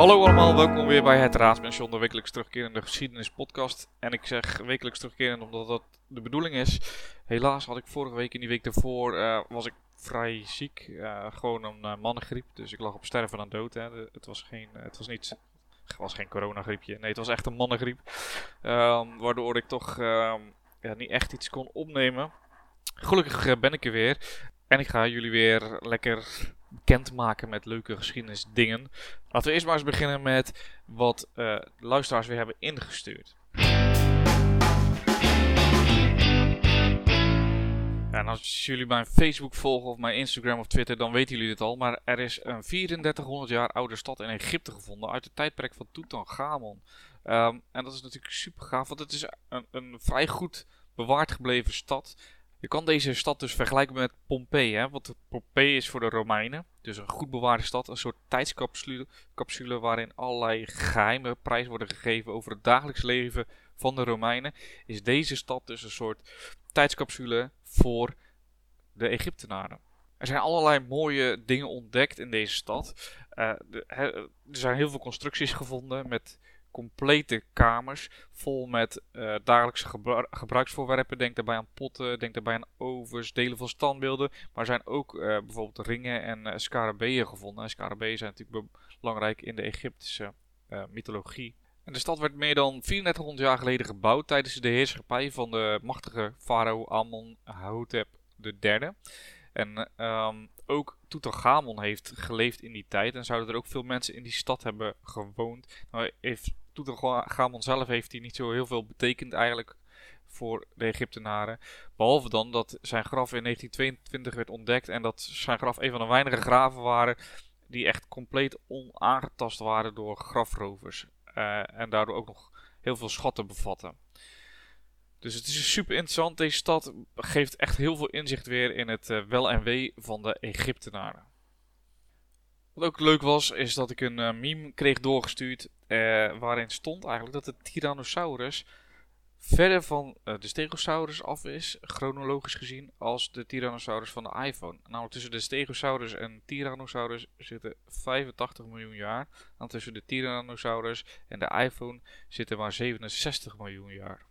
Hallo allemaal, welkom weer bij het Raadspension, de wekelijks terugkerende geschiedenis podcast. En ik zeg wekelijks terugkerend omdat dat de bedoeling is. Helaas had ik vorige week en die week daarvoor eh, was ik vrij ziek. Uh, gewoon een uh, mannengriep, dus ik lag op sterven aan dood. Hè. Het was geen, het was niet, was geen coronagriepje, nee het was echt een mannengriep. Um, waardoor ik toch um, ja, niet echt iets kon opnemen. Gelukkig ben ik er weer. En ik ga jullie weer lekker bekendmaken met leuke geschiedenisdingen. Laten we eerst maar eens beginnen met wat uh, luisteraars weer hebben ingestuurd. En als jullie mijn Facebook volgen of mijn Instagram of Twitter, dan weten jullie dit al. Maar er is een 3400 jaar oude stad in Egypte gevonden uit het tijdperk van Tutankhamon. Um, en dat is natuurlijk super gaaf, want het is een, een vrij goed bewaard gebleven stad. Je kan deze stad dus vergelijken met Pompeii. Hè? Want Pompeii is voor de Romeinen, dus een goed bewaarde stad, een soort tijdscapsule capsule waarin allerlei geheime prijzen worden gegeven over het dagelijks leven van de Romeinen. Is deze stad dus een soort tijdscapsule voor de Egyptenaren. Er zijn allerlei mooie dingen ontdekt in deze stad. He, er zijn heel veel constructies gevonden met complete kamers vol met uh, dagelijkse gebru gebruiksvoorwerpen. Denk daarbij aan potten, denk daarbij aan ovens, delen van standbeelden. Maar zijn ook uh, bijvoorbeeld ringen en uh, scarabeeën gevonden. En scarabeeën zijn natuurlijk belangrijk in de Egyptische mythologie. En de stad werd meer dan 3400 jaar geleden gebouwd tijdens de heerschappij van de machtige farao Amon-Hotep III. En um, ook Tutankhamon heeft geleefd in die tijd en zouden er ook veel mensen in die stad hebben gewoond. Nou heeft zelf heeft hij niet zo heel veel betekend eigenlijk voor de Egyptenaren. Behalve dan dat zijn graf in 1922 werd ontdekt en dat zijn graf een van de weinige graven waren die echt compleet onaangetast waren door grafrovers. Uh, en daardoor ook nog heel veel schatten bevatten. Dus het is super interessant. Deze stad geeft echt heel veel inzicht weer in het uh, wel en wee van de Egyptenaren. Wat ook leuk was, is dat ik een uh, meme kreeg doorgestuurd. Uh, waarin stond eigenlijk dat de Tyrannosaurus verder van de Stegosaurus af is, chronologisch gezien, als de Tyrannosaurus van de iPhone. Namelijk tussen de Stegosaurus en Tyrannosaurus zitten 85 miljoen jaar. En tussen de Tyrannosaurus en de iPhone zitten maar 67 miljoen jaar.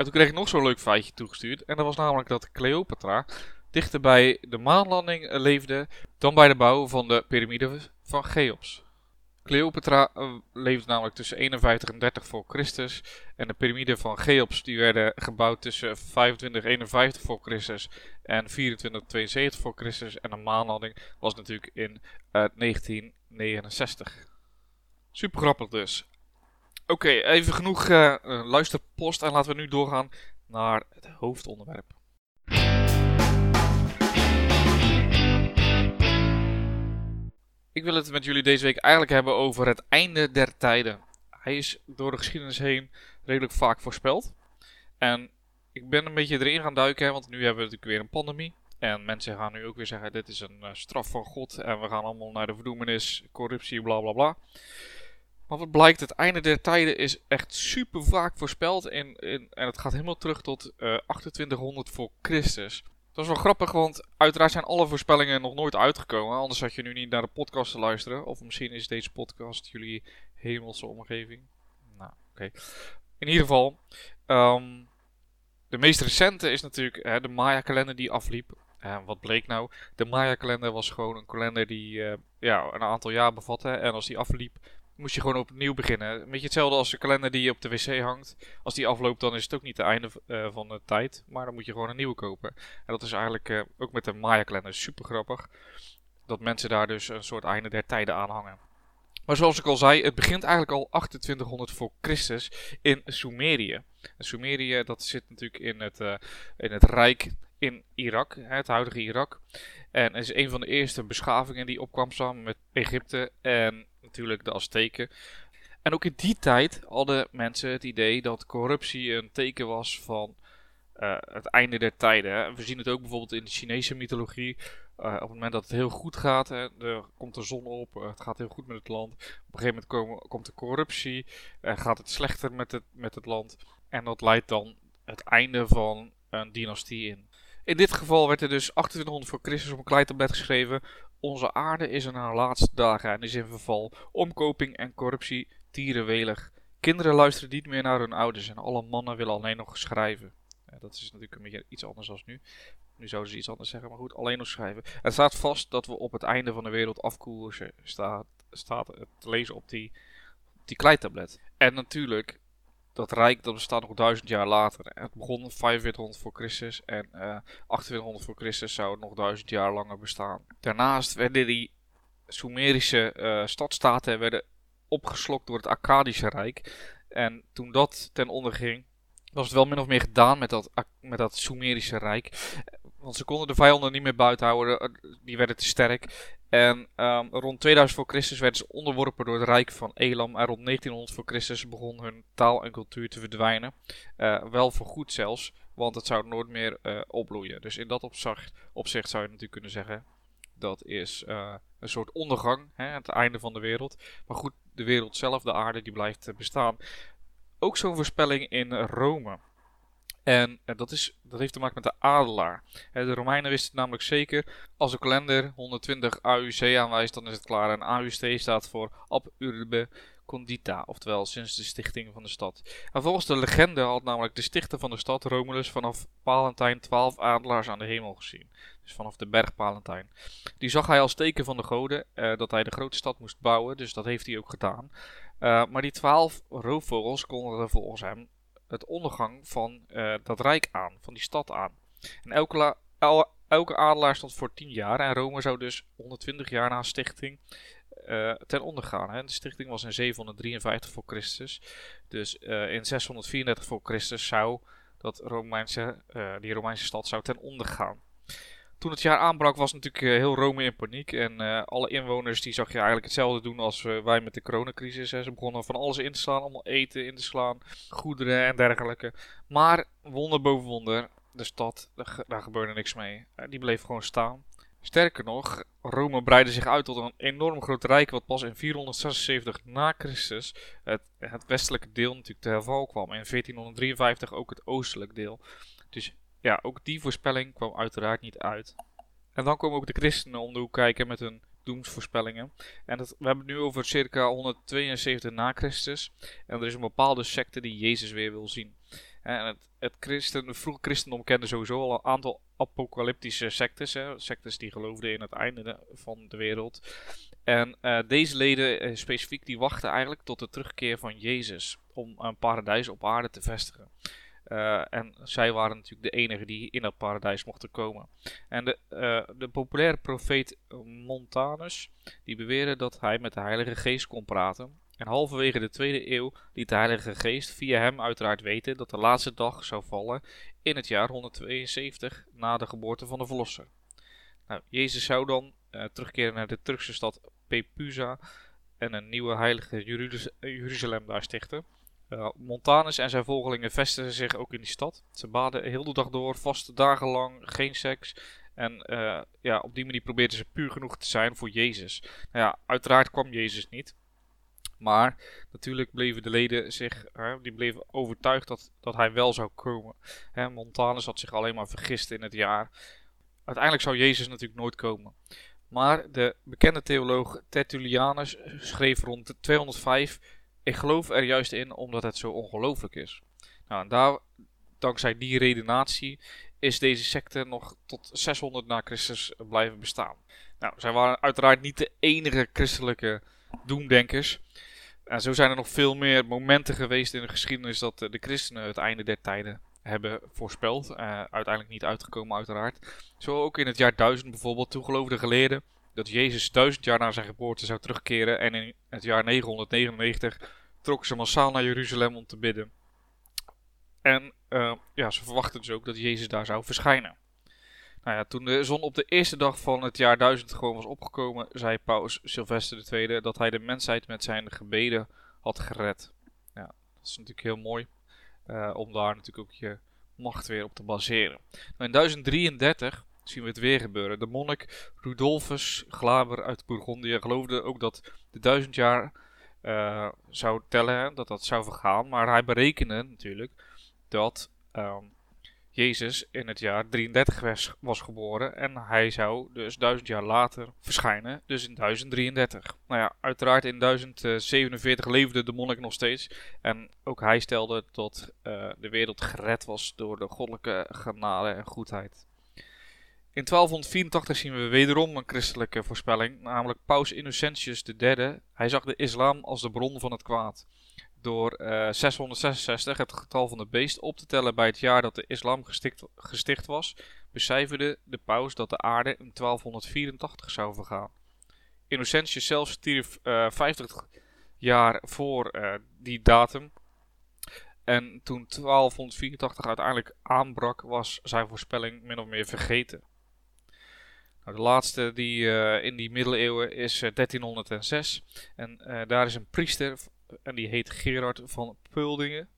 En toen kreeg ik nog zo'n leuk feitje toegestuurd. En dat was namelijk dat Cleopatra dichter bij de maanlanding leefde dan bij de bouw van de piramide van Cheops. Cleopatra leefde namelijk tussen 51 en 30 voor Christus. En de piramide van Cheops die werden gebouwd tussen 25 en 51 voor Christus en 24 72 voor Christus. En de maanlanding was natuurlijk in uh, 1969. Super grappig dus. Oké, even genoeg uh, luisterpost en laten we nu doorgaan naar het hoofdonderwerp. Ik wil het met jullie deze week eigenlijk hebben over het einde der tijden. Hij is door de geschiedenis heen redelijk vaak voorspeld. En ik ben een beetje erin gaan duiken, want nu hebben we natuurlijk weer een pandemie. En mensen gaan nu ook weer zeggen: dit is een uh, straf van God. En we gaan allemaal naar de verdoemenis, corruptie, bla bla bla. Maar wat blijkt, het einde der tijden is echt super vaak voorspeld. In, in, en het gaat helemaal terug tot uh, 2800 voor Christus. Dat is wel grappig, want uiteraard zijn alle voorspellingen nog nooit uitgekomen. Anders had je nu niet naar de podcast te luisteren. Of misschien is deze podcast jullie hemelse omgeving. Nou, oké. In ieder geval, um, de meest recente is natuurlijk hè, de Maya-kalender die afliep. En wat bleek nou? De Maya-kalender was gewoon een kalender die uh, ja, een aantal jaar bevatte. En als die afliep, moest je gewoon opnieuw beginnen. Een beetje hetzelfde als de kalender die op de wc hangt. Als die afloopt, dan is het ook niet het einde uh, van de tijd. Maar dan moet je gewoon een nieuwe kopen. En dat is eigenlijk uh, ook met de Maya-kalender super grappig. Dat mensen daar dus een soort einde der tijden aan hangen. Maar zoals ik al zei, het begint eigenlijk al 2800 voor Christus in Sumerië. En Sumerië, dat zit natuurlijk in het, uh, in het Rijk in Irak, het huidige Irak. En is een van de eerste beschavingen die opkwam samen met Egypte en natuurlijk de Azteken. En ook in die tijd hadden mensen het idee dat corruptie een teken was van uh, het einde der tijden. We zien het ook bijvoorbeeld in de Chinese mythologie. Uh, op het moment dat het heel goed gaat, hè, er komt de zon op, uh, het gaat heel goed met het land. Op een gegeven moment komt de corruptie, gaat het slechter met het, met het land. En dat leidt dan het einde van een dynastie in. In dit geval werd er dus 2800 voor Christus op een kleitablet geschreven Onze aarde is in haar laatste dagen en is in verval. Omkoping en corruptie tieren welig. Kinderen luisteren niet meer naar hun ouders en alle mannen willen alleen nog schrijven. Ja, dat is natuurlijk een beetje iets anders dan nu. Nu zouden ze iets anders zeggen, maar goed, alleen nog schrijven. Er staat vast dat we op het einde van de wereld afkoersen, staat, staat te lezen op die, die kleitablet. En natuurlijk, dat rijk dat bestaat nog duizend jaar later. Het begon 4500 voor Christus en uh, eh, 2800 voor Christus zou het nog duizend jaar langer bestaan. Daarnaast werden die Sumerische uh, stadstaten werden opgeslokt door het Akkadische Rijk. En toen dat ten onder ging, was het wel min of meer gedaan met dat, met dat Sumerische Rijk. Want ze konden de vijanden niet meer buiten houden, eh, die werden te sterk. En um, rond 2000 voor Christus werden ze onderworpen door het Rijk van Elam. En rond 1900 voor Christus begon hun taal en cultuur te verdwijnen. Uh, wel voor goed zelfs, want het zou nooit meer uh, opbloeien. Dus in dat opzicht, opzicht zou je natuurlijk kunnen zeggen, dat is uh, een soort ondergang, hè, het einde van de wereld. Maar goed, de wereld zelf, de aarde, die blijft bestaan. Ook zo'n voorspelling in Rome. En uh, dat, is, dat heeft te maken met de adelaar. De Romeinen wisten namelijk zeker. Als de kalender 120 AUC aanwijst, dan is het klaar. En AUC staat voor Ab Urbe Condita, oftewel sinds de stichting van de stad. En volgens de legende had namelijk de stichter van de stad, Romulus, vanaf Palentijn 12 adelaars aan de hemel gezien. Dus vanaf de berg Palentijn. Die zag hij als teken van de goden uh, dat hij de grote stad moest bouwen, dus dat heeft hij ook gedaan. Uh, maar die twaalf roofvogels konden volgens hem het ondergang van uh, dat rijk aan, van die stad aan. En elke, el, elke adelaar stond voor 10 jaar en Rome zou dus 120 jaar na stichting uh, ten onder gaan. Hè. De stichting was in 753 voor Christus. Dus uh, in 634 voor Christus zou dat Romeinse, die Romeinse stad zou ten onder gaan toen het jaar aanbrak was natuurlijk uh, heel Rome in paniek. En uh, alle inwoners die zag je eigenlijk hetzelfde doen als uh, wij met de coronacrisis. Hè. Ze begonnen van alles in te slaan, allemaal eten in te slaan, goederen en dergelijke. Maar wonder boven wonder, de stad, daar, gebeurde niks mee. die bleef gewoon staan. Sterker nog, Rome breidde zich uit tot een enorm groot rijk wat pas in 476 na Christus het, westelijke deel natuurlijk te herval kwam. En in 1453 ook het oostelijk deel. Dus ja, ook die voorspelling kwam uiteraard niet uit. En dan komen ook de christenen om de hoek kijken met hun doemsvoorspellingen. En dat, we hebben het nu over circa 172 na Christus. En er is een bepaalde secte die Jezus weer wil zien. En het, het, christen, het vroege christendom kende sowieso al een aantal apocalyptische sectes. Hè, sectes die geloofden in het einde van de wereld. En uh, deze leden uh, specifiek die wachten eigenlijk tot de terugkeer van Jezus. Om een paradijs op aarde te vestigen. Uh, en zij waren natuurlijk de enigen die in dat paradijs mochten komen. En de, uh, de populaire profeet Montanus, die beweerde dat hij met de Heilige Geest kon praten. En halverwege de tweede eeuw liet de Heilige Geest via hem uiteraard weten dat de laatste dag zou vallen in het jaar 172 na de geboorte van de Verlosser. Nou, Jezus zou dan uh, terugkeren naar de Turkse stad Pepusa en een nieuwe heilige Jeruzalem daar stichten. Uh, Montanus en zijn volgelingen vestigden zich ook in die stad. Ze baden heel de dag door, vaste dagenlang, geen seks. En uh, ja, op die manier probeerden ze puur genoeg te zijn voor Jezus. Nou ja, uiteraard kwam Jezus niet. Maar natuurlijk bleven de leden zich, die bleven overtuigd dat, dat hij wel zou komen. Hè, Montanus had zich alleen maar vergist in het jaar. Uiteindelijk zou Jezus natuurlijk nooit komen. Maar de bekende theoloog Tertullianus schreef rond 205 ik geloof er juist in omdat het zo ongelooflijk is. Nou, en daar, dankzij die redenatie is deze secte nog tot 600 na Christus blijven bestaan. Nou, zij waren uiteraard niet de enige christelijke doemdenkers. En zo zijn er nog veel meer momenten geweest in de geschiedenis dat de christenen het einde der tijden hebben voorspeld. Uh, uiteindelijk niet uitgekomen, uiteraard. Zo ook in het jaar 1000 bijvoorbeeld. Toen geloofden geleerden dat Jezus duizend jaar na zijn geboorte zou terugkeren. En in het jaar 999 trokken ze massaal naar Jeruzalem om te bidden. En uh, ja, ze verwachten dus ook dat Jezus daar zou verschijnen. Nou ja, toen de zon op de eerste dag van het jaar 1000 gewoon was opgekomen, zei paus Sylvester II dat hij de mensheid met zijn gebeden had gered. Ja, dat is natuurlijk heel mooi uh, om daar natuurlijk ook je macht weer op te baseren. Nou, in 1033 zien we het weer gebeuren. De monnik Rudolfus Glaber uit Bourgondië geloofde ook dat de duizend jaar uh, zou tellen, dat dat zou vergaan. Maar hij berekende natuurlijk dat um, Jezus in het jaar 33 was, was geboren en hij zou dus duizend jaar later verschijnen, dus in 1033. Nou ja, uiteraard in 1047 leefde de monnik nog steeds en ook hij stelde dat uh, de wereld gered was door de goddelijke genade en goedheid. In 1284 zien we wederom een christelijke voorspelling, namelijk Paus Innocentius III. Hij zag de islam als de bron van het kwaad door 666, eh, het getal van de beest, op te tellen bij het jaar dat de islam gesticht, was, becijferde de paus dat de aarde in 1284 zou vergaan. Innocentius zelf stierf uh, eh, 50 jaar voor uh, die datum. En toen 1284 uiteindelijk aanbrak, was zijn voorspelling min of meer vergeten. Nou, de laatste die uh, in die middeleeuwen is 1306. En daar is een priester en die heet Gerard van Puldingen.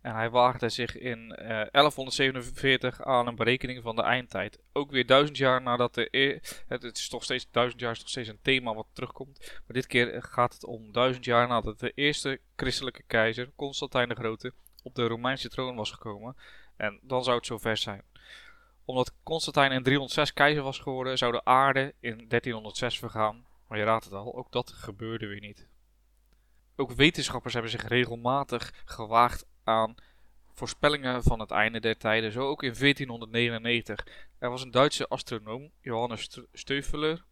En hij waagde zich in 1147 eh, aan een berekening van de eindtijd. Ook weer duizend jaar nadat de. E het, is toch steeds duizend jaar is toch steeds een thema wat terugkomt. Maar dit keer gaat het om duizend jaar nadat de eerste christelijke keizer, Constantijn de Grote, op de Romeinse troon was gekomen. En dan zou het zover zijn. Omdat Constantijn in 306 keizer was geworden, zou de aarde in 1306 vergaan. Maar je raadt het al, ook dat gebeurde weer niet. Ook wetenschappers hebben zich regelmatig gewaagd aan voorspellingen van het einde der tijden. Zo ook in 1499. Er was een Duitse astronoom, Johannes Steufeler.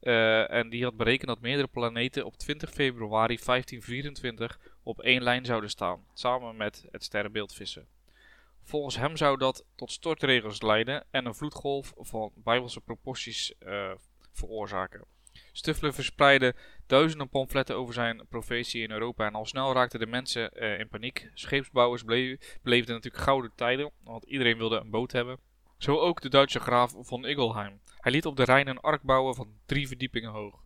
Uh, en die had berekend dat meerdere planeten op 20 februari 1524 op één lijn zouden staan, samen met het sterrenbeeld vissen. Volgens hem zou dat tot stortregels leiden en een vloedgolf van bijbelse proporties uh, veroorzaken. Stuffler verspreidde duizenden pamfletten over zijn profetie in Europa en al snel raakten de mensen uh, in paniek. Scheepsbouwers beleefden natuurlijk gouden tijden, want iedereen wilde een boot hebben. Zo ook de Duitse graaf von Igelheim. Hij liet op de Rijn een ark bouwen van drie verdiepingen hoog.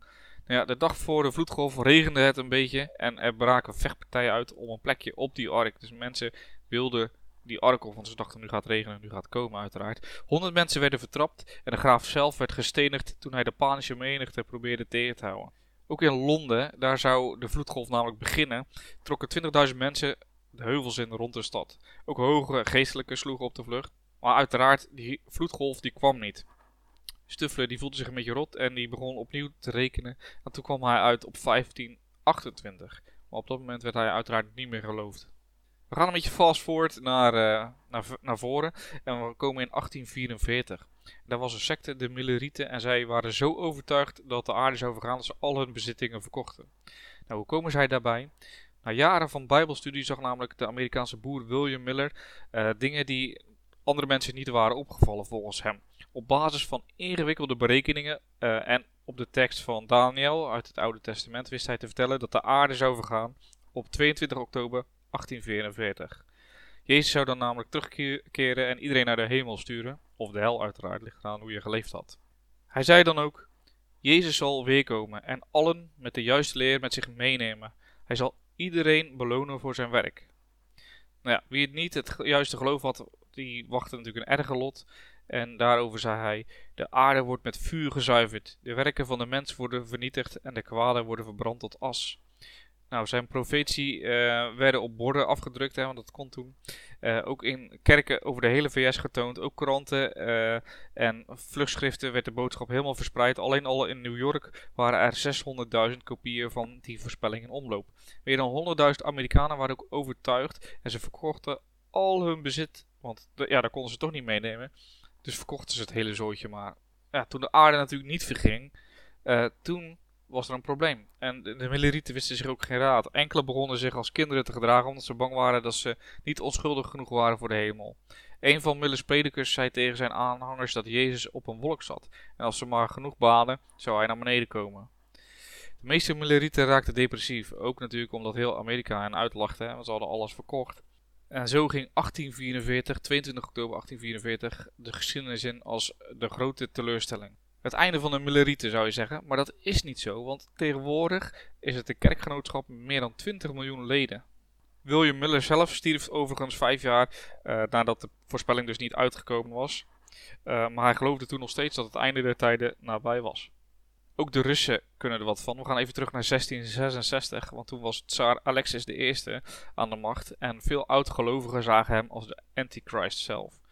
Nou ja, de dag voor de vloedgolf regende het een beetje en er braken vechtpartijen uit om een plekje op die ark. Dus mensen wilden die ark want ze dachten nu gaat regenen, nu gaat komen uiteraard. Honderd mensen werden vertrapt en de graaf zelf werd gestenigd toen hij de panische menigte probeerde tegen te houden. Ook in Londen, daar zou de vloedgolf namelijk beginnen, trokken 20.000 mensen de heuvels in rond de stad. Ook hoge geestelijke sloegen op de vlucht. Maar uiteraard, die vloedgolf die kwam niet. Stuffler die voelde zich een beetje rot en die begon opnieuw te rekenen. En toen kwam hij uit op 1528. Maar op dat moment werd hij uiteraard niet meer geloofd. We gaan een beetje fast forward naar, uh, naar, naar voren. En we komen in 1844. Daar was een secte, de Millerieten, en zij waren zo overtuigd dat de aarde zou vergaan dat ze al hun bezittingen verkochten. Nou, hoe komen zij daarbij? Na jaren van bijbelstudie zag namelijk de Amerikaanse boer William Miller uh, dingen die andere mensen niet waren opgevallen volgens hem. Op basis van ingewikkelde berekeningen uh, en op de tekst van Daniel uit het Oude Testament wist hij te vertellen dat de aarde zou vergaan op 22 oktober 1844. Jezus zou dan namelijk terugkeren en iedereen naar de hemel sturen, of de hel uiteraard, ligt eraan hoe je geleefd had. Hij zei dan ook, Jezus zal weerkomen en allen met de juiste leer met zich meenemen. Hij zal iedereen belonen voor zijn werk. Nou ja, wie het niet het juiste geloof had, die wachtte natuurlijk een erger lot. En daarover zei hij: De aarde wordt met vuur gezuiverd, de werken van de mens worden vernietigd en de kwaden worden verbrand tot as. Nou, zijn profetie uh, werden op borden afgedrukt, hè, want dat kon toen. Uh, ook in kerken over de hele VS getoond, ook kranten uh, en vluchtschriften werd de boodschap helemaal verspreid. Alleen al in New York waren er 600.000 kopieën van die voorspelling in omloop. Meer dan 100.000 Amerikanen waren ook overtuigd en ze verkochten al hun bezit, want ja, daar konden ze toch niet meenemen. Dus verkochten ze het hele zootje maar. Ja, toen de aarde natuurlijk niet verging, toen was er een probleem. En de, de wisten zich ook geen raad. Enkele begonnen zich als kinderen te gedragen omdat ze bang waren dat ze niet onschuldig genoeg waren voor de hemel. Een van Millers predikers zei tegen zijn aanhangers dat Jezus op een wolk zat. En als ze maar genoeg baden, zou hij naar beneden komen. De meeste Millerieten raakten depressief. Ook natuurlijk omdat heel Amerika hen uitlachte, want ze hadden alles verkocht. En zo ging 1844, 22 oktober 1844, de geschiedenis in als de grote teleurstelling het einde van de Millerieten zou je zeggen. Maar dat is niet zo, want tegenwoordig is het een kerkgenootschap met meer dan 20 miljoen leden. William Miller zelf stierf overigens vijf jaar uh, nadat de voorspelling dus niet uitgekomen was. Uh, maar hij geloofde toen nog steeds dat het einde der tijden nabij was. Ook de Russen kunnen er wat van. We gaan even terug naar 1666, want toen was tsaar Alexis I aan de macht. En veel oud-gelovigen zagen hem als de antichrist zelf.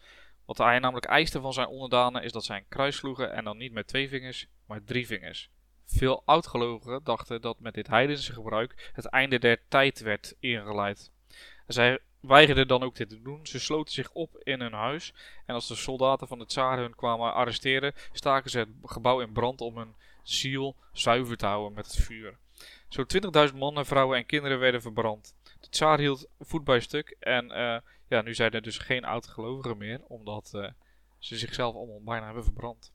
Wat hij namelijk eiste van zijn onderdanen is dat zij een kruis sloegen en dan niet met twee vingers, maar drie vingers. Veel oudgelovigen dachten dat met dit heidense gebruik het einde der tijd werd ingeleid. Zij weigerden dan ook dit te doen. Ze sloten zich op in hun huis en als de soldaten van de tsaar hun kwamen arresteren, staken ze het gebouw in brand om hun ziel zuiver te houden met het vuur. Zo'n 20.000 mannen, vrouwen en kinderen werden verbrand. De tsaar hield voet bij stuk en uh, ja, nu zijn er dus geen oud-gelovigen meer, omdat uh, ze zichzelf allemaal bijna hebben verbrand.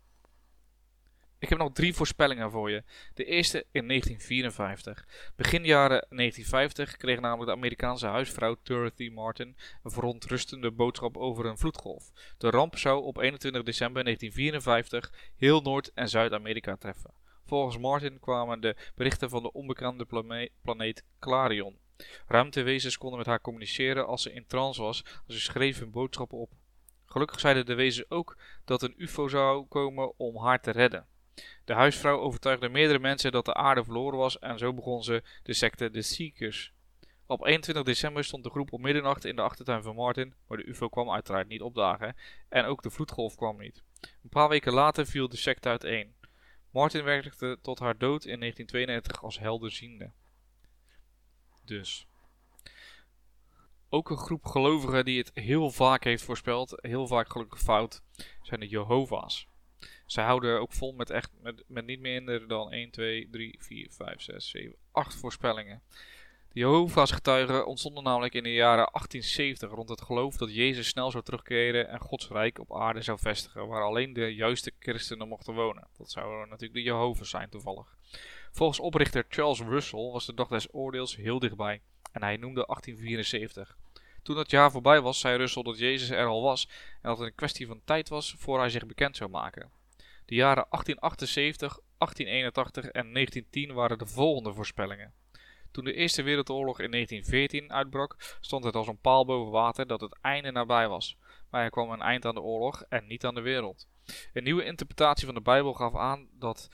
Ik heb nog drie voorspellingen voor je. De eerste in 1954. Begin jaren 1950 kreeg namelijk de Amerikaanse huisvrouw Dorothy Martin een verontrustende boodschap over een vloedgolf. De ramp zou op 21 december 1954 heel Noord- en Zuid-Amerika treffen. Volgens Martin kwamen de berichten van de onbekende planeet Clarion. Ruimtewezens konden met haar communiceren als ze in trance was en ze schreef hun boodschappen op. Gelukkig zeiden de wezens ook dat een UFO zou komen om haar te redden. De huisvrouw overtuigde meerdere mensen dat de aarde verloren was en zo begon ze de secte de Seekers. Op 21 december stond de groep om middernacht in de achtertuin van Martin, maar de UFO kwam uiteraard niet opdagen en ook de vloedgolf kwam niet. Een paar weken later viel de secte uiteen. Martin werkte tot haar dood in 1992 als helderziende. Dus. Ook een groep gelovigen die het heel vaak heeft voorspeld, heel vaak gelukkig fout, zijn de Jehovah's. Zij houden ook vol met, echt, met, met niet minder dan 1, 2, 3, 4, 5, 6, 7, 8 voorspellingen. De Jehovah's getuigen ontstonden namelijk in de jaren 1870 rond het geloof dat Jezus snel zou terugkeren en Gods rijk op aarde zou vestigen, waar alleen de juiste christenen mochten wonen. Dat zouden natuurlijk de Jehovah's zijn toevallig. Volgens oprichter Charles Russell was de dag des oordeels heel dichtbij en hij noemde 1874. Toen dat jaar voorbij was, zei Russell dat Jezus er al was en dat het een kwestie van tijd was voor hij zich bekend zou maken. De jaren 1878, 1881 en 1910 waren de volgende voorspellingen. Toen de Eerste Wereldoorlog in 1914 uitbrak, stond het als een paal boven water dat het einde nabij was. Maar er kwam een eind aan de oorlog en niet aan de wereld. Een nieuwe interpretatie van de Bijbel gaf aan dat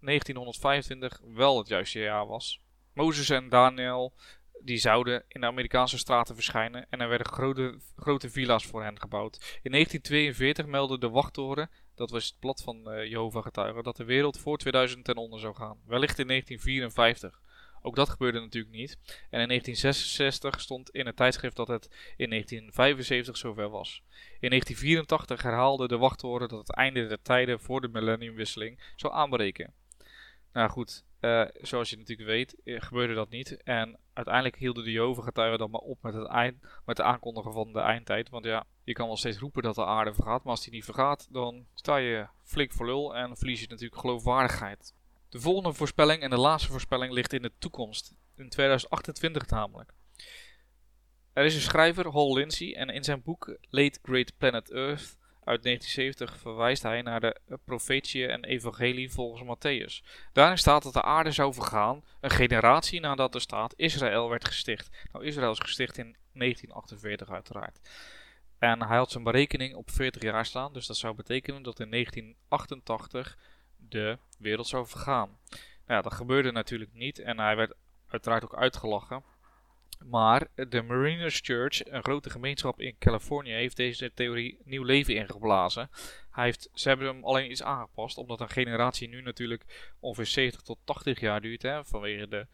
1925 wel het juiste jaar was. Mozes en Daniel die zouden in de Amerikaanse straten verschijnen en er werden grote, grote villa's voor hen gebouwd. In 1942 meldde de wachttoren, dat was het blad van uh, Jehovah getuigen, dat de wereld voor 2000 ten onder zou gaan. Wellicht in 1954. Ook dat gebeurde natuurlijk niet. En in 1966 stond in het tijdschrift dat het in 1975 zover was. In 1984 herhaalde de wachttoren dat het einde der tijden voor de millenniumwisseling zou aanbreken. Nou goed, uh, zoals je natuurlijk weet, eh, gebeurde dat niet. En uiteindelijk hielden de Jehovah-getuigen dan maar op met het eind, met de aankondigen van de eindtijd. Want ja, je kan wel steeds roepen dat de aarde vergaat, maar als die niet vergaat, dan sta je flink voor lul en verlies je natuurlijk geloofwaardigheid. De volgende voorspelling en de laatste voorspelling ligt in de toekomst. In 2028 namelijk. Er is een schrijver, Hal Lindsey, en in zijn boek Late Great Planet Earth uit 1970 verwijst hij naar de profetie en evangelie volgens Matthäus. Daarin staat dat de aarde zou vergaan, een generatie nadat de staat Israël werd gesticht. Nou, Israël is gesticht in 1948 uiteraard. En hij had zijn berekening op 40 jaar staan, dus dat zou betekenen dat in 1988 de wereld zou vergaan. Nou dat gebeurde natuurlijk niet en hij werd uiteraard ook uitgelachen. Maar de Mariners Church, een grote gemeenschap in Californië, heeft deze theorie nieuw leven ingeblazen. Hij heeft, ze hebben hem alleen iets aangepast, omdat een generatie nu natuurlijk ongeveer 70 tot 80 jaar duurt, hè, vanwege de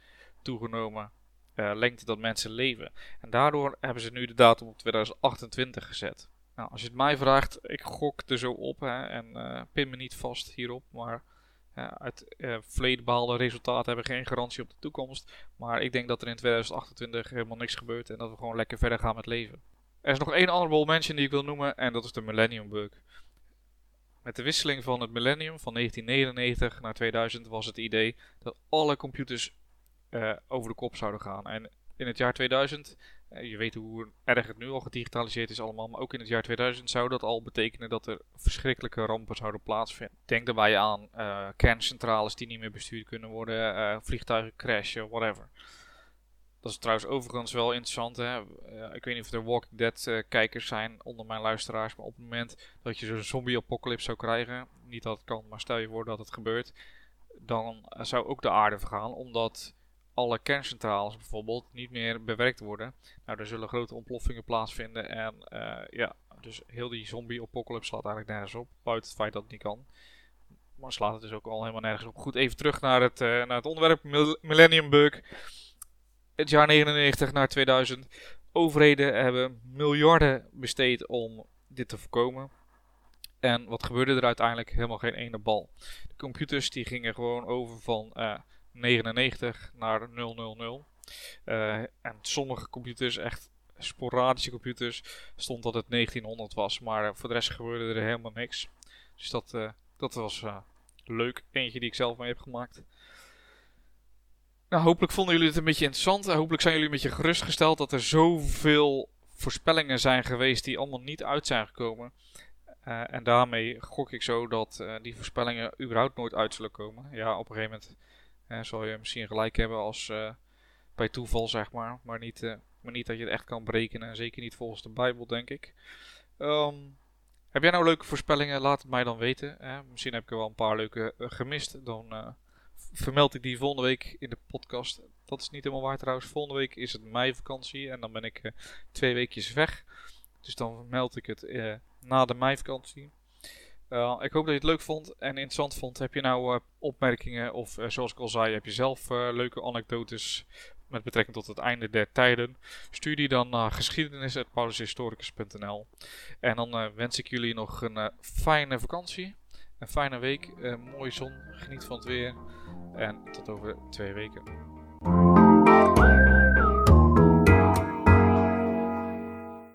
toegenomen uh, lengte dat mensen leven. En daardoor hebben ze nu de datum op 2028 gezet. Nou, als je het mij vraagt, ik gok er zo op hè, en uh, pin me niet vast hierop, maar uit uh, verleden behaalde resultaten hebben geen garantie op de toekomst. Maar ik denk dat er in 2028 helemaal niks gebeurt en dat we gewoon lekker verder gaan met leven. Er is nog één honorable mention die ik wil noemen en dat is de Millennium Bug. Met de wisseling van het millennium van 1999 naar 2000 was het idee dat alle computers uh, over de kop zouden gaan. En in het jaar 2000 eh, je weet hoe erg het nu al gedigitaliseerd is allemaal, maar ook in het jaar 2000 zou dat al betekenen dat er verschrikkelijke rampen zouden plaatsvinden. Denk daarbij aan uh, kerncentrales die niet meer bestuurd kunnen worden, uh, vliegtuigen crashen, whatever. Dat is trouwens overigens wel interessant. Hè? ik weet niet of er Walking Dead kijkers zijn onder mijn luisteraars, maar op het moment dat je zo'n zombie-apocalypse zou krijgen, niet dat het kan, maar stel je voor dat het gebeurt, dan zou ook de aarde vergaan, omdat alle kerncentrales bijvoorbeeld niet meer bewerkt worden. Nou, er zullen grote ontploffingen plaatsvinden en uh, ja, dus heel die zombie-apocalypse slaat eigenlijk nergens op. Buiten het feit dat het niet kan. Maar slaat het dus ook al helemaal nergens op. Goed, even terug naar het, naar het onderwerp Millennium Bug. Het jaar 99 naar 2000. Overheden hebben miljarden besteed om dit te voorkomen. En wat gebeurde er uiteindelijk? Helemaal geen ene bal. De computers die gingen gewoon over van 99 naar 000. Uh, en sommige computers, echt sporadische computers, stond dat het 1900 was. Maar voor de rest gebeurde er helemaal niks. Dus dat, uh, dat was uh, leuk. Eentje die ik zelf mee heb gemaakt. Nou, hopelijk vonden jullie het een beetje interessant. Hopelijk zijn jullie een beetje gerustgesteld dat er zoveel voorspellingen zijn geweest die allemaal niet uit zijn gekomen. En daarmee gok ik zo dat die voorspellingen überhaupt nooit uit zullen komen. Ja, op een gegeven moment uh, zal je misschien gelijk hebben als bij toeval, zeg maar. Maar niet, maar niet dat je het echt kan berekenen. En zeker niet volgens de Bijbel, denk ik. Um, heb jij nou leuke voorspellingen? Laat het mij dan weten. Misschien heb ik er wel een paar leuke gemist. Dan vermeld ik die volgende week in de podcast. Dat is niet helemaal waar trouwens. Volgende week is het meivakantie en dan ben ik twee weekjes weg. Dus dan meld ik het na de meivakantie. Uh, ik hoop dat je het leuk vond en interessant vond. Heb je nou opmerkingen of zoals ik al zei, heb je zelf leuke anekdotes met betrekking tot het einde der tijden? Stuur die dan naar geschiedenis.paulushistoricus.nl En dan wens ik jullie nog een fijne vakantie. Een fijne week, mooie zon, geniet van het weer. En tot over twee weken.